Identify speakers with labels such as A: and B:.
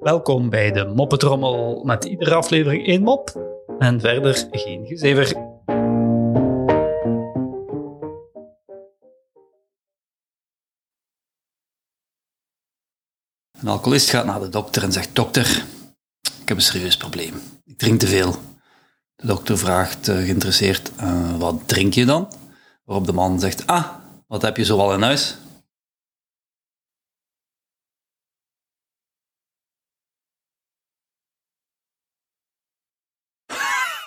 A: Welkom bij de Moppetrommel met iedere aflevering één mop en verder geen gezever.
B: Een alcoholist gaat naar de dokter en zegt: Dokter, ik heb een serieus probleem. Ik drink te veel. De dokter vraagt uh, geïnteresseerd: uh, Wat drink je dan? Waarop de man zegt: Ah, wat heb je zoal in huis?